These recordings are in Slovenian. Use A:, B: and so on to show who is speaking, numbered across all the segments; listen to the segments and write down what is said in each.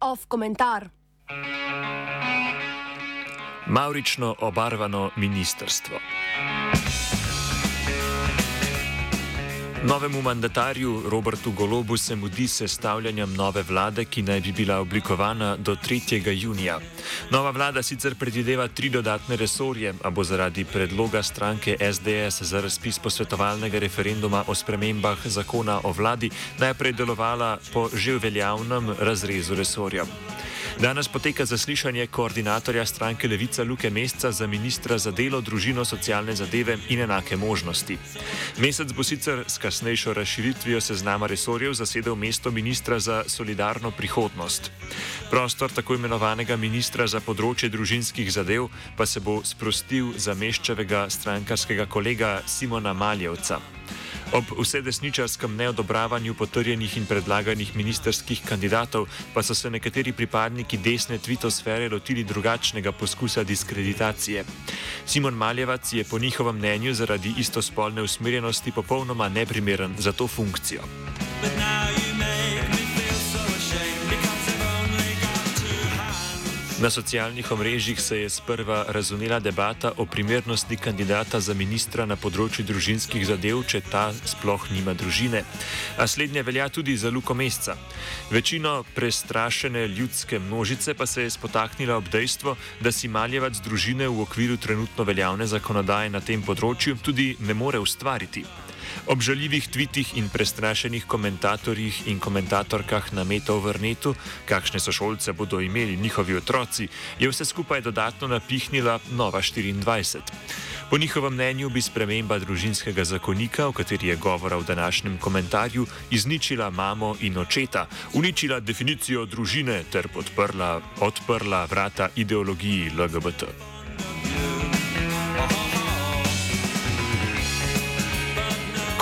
A: Off komentar.
B: Maurično obarvano ministrstvo. Novemu mandatarju Robertu Golobu se mudi sestavljanjem nove vlade, ki naj bi bila oblikovana do 3. junija. Nova vlada sicer predvideva tri dodatne resorje, a bo zaradi predloga stranke SDS za razpis posvetovalnega referenduma o spremembah zakona o vladi najprej delovala po že veljavnem razrezu resorja. Danes poteka zaslišanje koordinatorja stranke Levica Luke Mesca za ministra za delo, družino, socialne zadeve in enake možnosti. Mesec bo sicer s kasnejšo razširitvijo seznama resorjev zasedel mesto ministra za solidarno prihodnost. Prostor tako imenovanega ministra za področje družinskih zadev pa se bo sprostil za meščevega strankarskega kolega Simona Maljevca. Ob vsedesničarskem neodobravanju potrjenih in predlaganih ministerskih kandidatov pa so se nekateri pripadniki desne tvitosfere lotili drugačnega poskusa diskreditacije. Simon Maljevac je po njihovem mnenju zaradi istospolne usmerjenosti popolnoma neprimeren za to funkcijo. But now you make Na socialnih omrežjih se je sprva razunela debata o primernosti kandidata za ministra na področju družinskih zadev, če ta sploh nima družine. A slednje velja tudi za Luko Mesca. Večino prestrašene ljudske množice pa se je spotaknila ob dejstvo, da si maljevac družine v okviru trenutno veljavne zakonodaje na tem področju tudi ne more ustvariti. Ob žaljivih tvitih in prestrašenih komentatorjih in komentatorkah na metovrnetu, kakšne sošolce bodo imeli njihovi otroci, je vse skupaj dodatno napihnila Nova 24. Po njihovem mnenju bi sprememba družinskega zakonika, o kateri je govora v današnjem komentarju, izničila mamo in očeta, uničila definicijo družine ter podprla, odprla vrata ideologiji LGBT.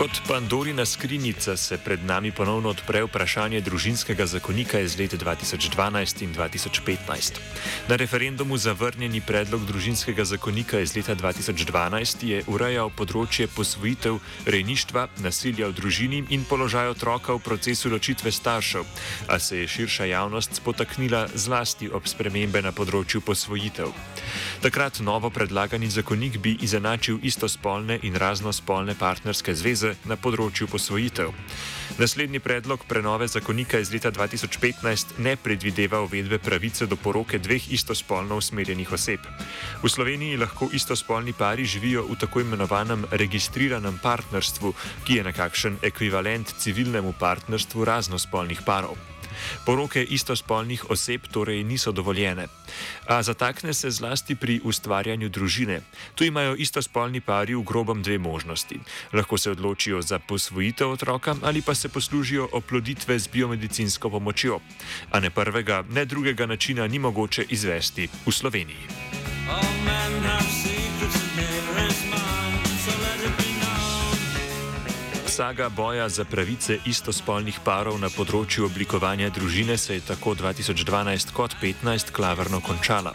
B: Kot Pandorina skrinjica se pred nami ponovno odpre vprašanje družinskega zakonika iz let 2012 in 2015. Na referendumu zavrnjeni predlog družinskega zakonika iz leta 2012 je urejal področje posvojitev, rejništva, nasilja v družini in položaj otroka v procesu ločitve staršev, a se je širša javnost spotaknila zlasti ob spremembe na področju posvojitev. Takrat novo predlagani zakonik bi izenačil istospolne in raznospolne partnerske zveze na področju posvojitev. Naslednji predlog prenove zakonika iz leta 2015 ne predvideva uvedbe pravice do poroke dveh istospolno usmerjenih oseb. V Sloveniji lahko istospolni pari živijo v tako imenovanem registriranem partnerstvu, ki je nekakšen ekvivalent civilnemu partnerstvu raznospolnih parov. Poroke istospolnih oseb torej niso dovoljene. A zatakne se zlasti pri ustvarjanju družine. Tu imajo istospolni pari v grobem dve možnosti. Lahko se odločijo za posvojitev otroka ali pa se poslužijo oploditve z biomedicinsko pomočjo. A ne prvega, ne drugega načina ni mogoče izvesti v Sloveniji. Oh, Saga boja za pravice istospolnih parov na področju oblikovanja družine se je tako 2012 kot 2015 klavrno končala.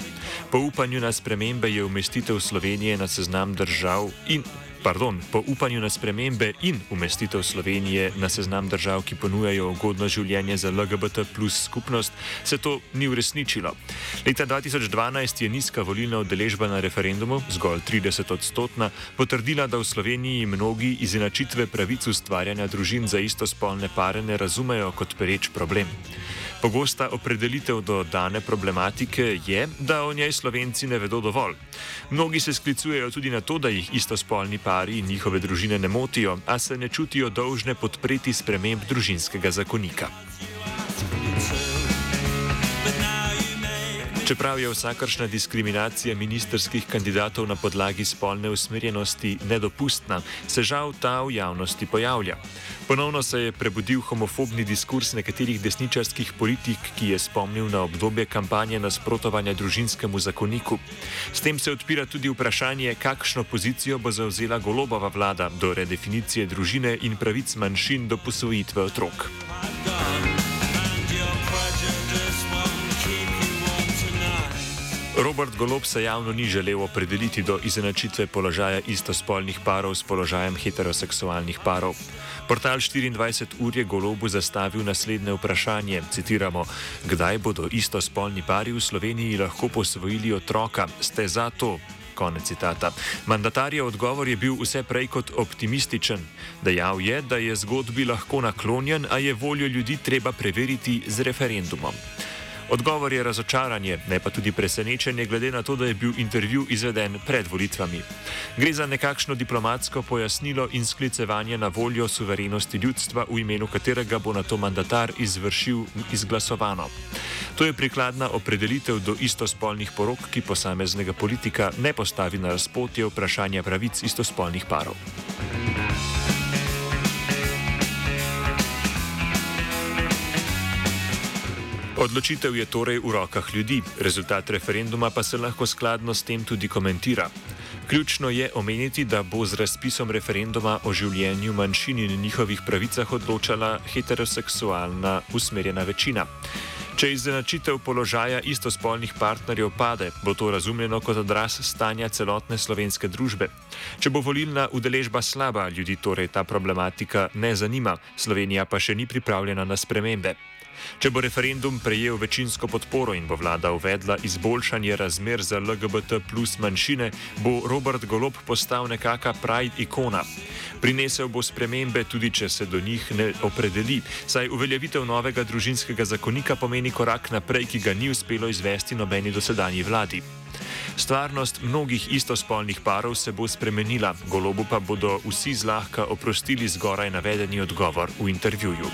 B: Po upanju na spremembe je umestitev Slovenije na seznam držav in pardon, po upanju na spremembe in umestitev Slovenije na seznam držav, ki ponujajo ugodno življenje za LGBT plus skupnost, se to ni uresničilo. Leta 2012 je nizka volilna udeležba na referendumu, zgolj 30 odstotna, potrdila, da v Sloveniji mnogi izenačitve pravic ustvarjanja družin za istospolne pare ne razumejo kot pereč problem. Pogosta opredelitev do dane problematike je, da o njej slovenci ne vedo dovolj. Mnogi se sklicujejo tudi na to, da jih istospolni pari in njihove družine ne motijo, a se ne čutijo dolžne podpreti sprememb družinskega zakonika. Čeprav je vsakršna diskriminacija ministerskih kandidatov na podlagi spolne usmerjenosti nedopustna, se žal ta v javnosti pojavlja. Ponovno se je prebudil homofobni diskurs nekaterih desničarskih politik, ki je spomnil na obdobje kampanje nasprotovanja družinskemu zakoniku. S tem se odpira tudi vprašanje, kakšno pozicijo bo zauzela golobova vlada do redefinicije družine in pravic manjšin do posvojitve otrok. Robert Golob se javno ni želel opredeliti do izenačitve položaja istospolnih parov s položajem heteroseksualnih parov. Portal 24 ur je Golobu zastavil naslednje vprašanje: citiramo, Kdaj bodo istospolni pari v Sloveniji lahko posvojili otroka? Ste za to? Konec citata. Mandatarjev odgovor je bil vse prej kot optimističen. Dejal je, da je zgodbi lahko naklonjen, a je voljo ljudi treba preveriti z referendumom. Odgovor je razočaranje, ne pa tudi presenečenje, glede na to, da je bil intervju izveden pred volitvami. Gre za nekakšno diplomatsko pojasnilo in sklicevanje na voljo suverenosti ljudstva, v imenu katerega bo na to mandatar izvršil izglasovano. To je prikladna opredelitev do istospolnih porok, ki posameznega politika ne postavi na razpotje vprašanja pravic istospolnih parov. Odločitev je torej v rokah ljudi, rezultat referenduma pa se lahko skladno s tem tudi komentira. Ključno je omeniti, da bo z razpisom referenduma o življenju manjšin in njihovih pravicah odločala heteroseksualna usmerjena večina. Če izenačitev položaja istospolnih partnerjev pade, bo to razumljeno kot odraz stanja celotne slovenske družbe. Če bo volilna udeležba slaba, ljudi torej ta problematika ne zanima, Slovenija pa še ni pripravljena na spremembe. Če bo referendum prejel večinsko podporo in bo vlada uvedla izboljšanje razmer za LGBT plus manjšine, bo Robert Golob postal nekaka pride ikona. Prinesel bo spremembe, tudi če se do njih ne opredeli, saj uveljavitev novega družinskega zakonika pomeni korak naprej, ki ga ni uspelo izvesti nobeni dosedanji vladi. Stvarnost mnogih istospolnih parov se bo spremenila, golobu pa bodo vsi zlahka oprostili zgoraj navedeni odgovor v intervjuju.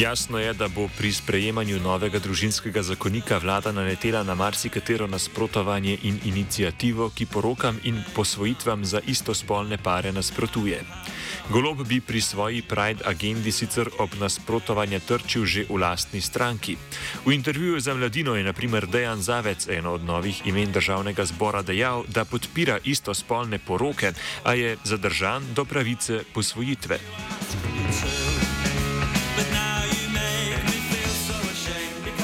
B: Jasno je, da bo pri sprejemanju novega družinskega zakonika vlada naletela na marsikatero nasprotovanje in inicijativo, ki porokam in posvojitvam za istospolne pare nasprotuje. Golob bi pri svoji Pride agendi sicer ob nasprotovanje trčil že v lastni stranki. V intervjuju za mladino je naprimer Dejan Zavec, eno od novih imen državnega zbora, dejal, da podpira istospolne poroke, a je zadržan do pravice posvojitve.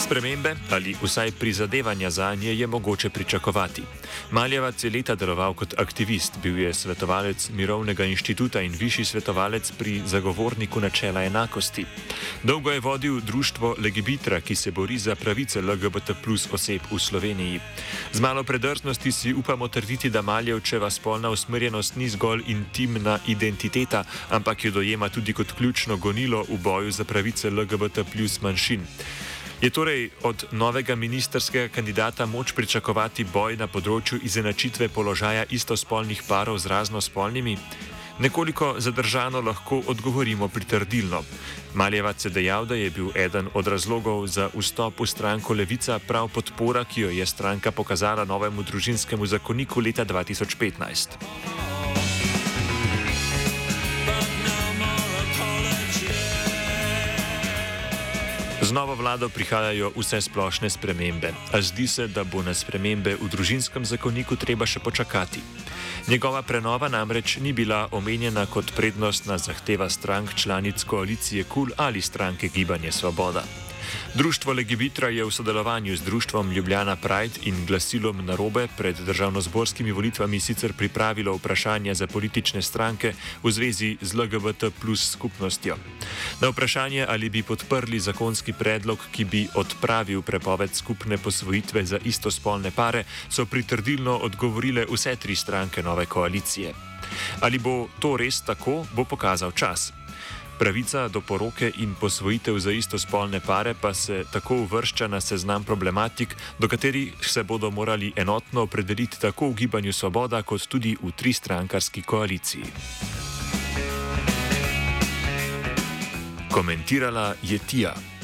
B: Spremembe ali vsaj prizadevanja za nje je mogoče pričakovati. Maljevac je leta deloval kot aktivist, bil je svetovalec Mirovnega inštituta in višji svetovalec pri zagovorniku načela enakosti. Dolgo je vodil društvo Legibitra, ki se bori za pravice LGBT plus oseb v Sloveniji. Z malo predrznosti si upamo trditi, da Maljevčeva spolna usmerjenost ni zgolj intimna identiteta, ampak jo dojema tudi kot ključno gonilo v boju za pravice LGBT plus manjšin. Je torej od novega ministerskega kandidata moč pričakovati boj na področju izenačitve položaja istospolnih parov z raznospolnimi? Nekoliko zadržano lahko odgovorimo pritrdilno. Maljevac je dejal, da je bil eden od razlogov za vstop v stranko Levica prav podpora, ki jo je stranka pokazala novemu družinskemu zakoniku leta 2015. Z novo vlado prihajajo vse splošne spremembe, a zdi se, da bo na spremembe v družinskem zakoniku treba še počakati. Njegova prenova namreč ni bila omenjena kot prednostna zahteva strank članic koalicije KUL ali stranke Gibanje Svoboda. Društvo Legibitra je v sodelovanju z Društvom Ljubljana Pride in glasilom Narobe pred državnozborskimi volitvami sicer pripravilo vprašanje za politične stranke v zvezi z LGBT plus skupnostjo. Na vprašanje, ali bi podprli zakonski predlog, ki bi odpravil prepoved skupne posvojitve za istospolne pare, so pritrdilno odgovorile vse tri stranke nove koalicije. Ali bo to res tako, bo pokazal čas. Pravica do poroke in posvojitev za istospolne pare pa se tako uvršča na seznam problematik, do katerih se bodo morali enotno opredeliti tako v gibanju Svoboda, kot tudi v tristrankarski koaliciji. Komentirala je Tija.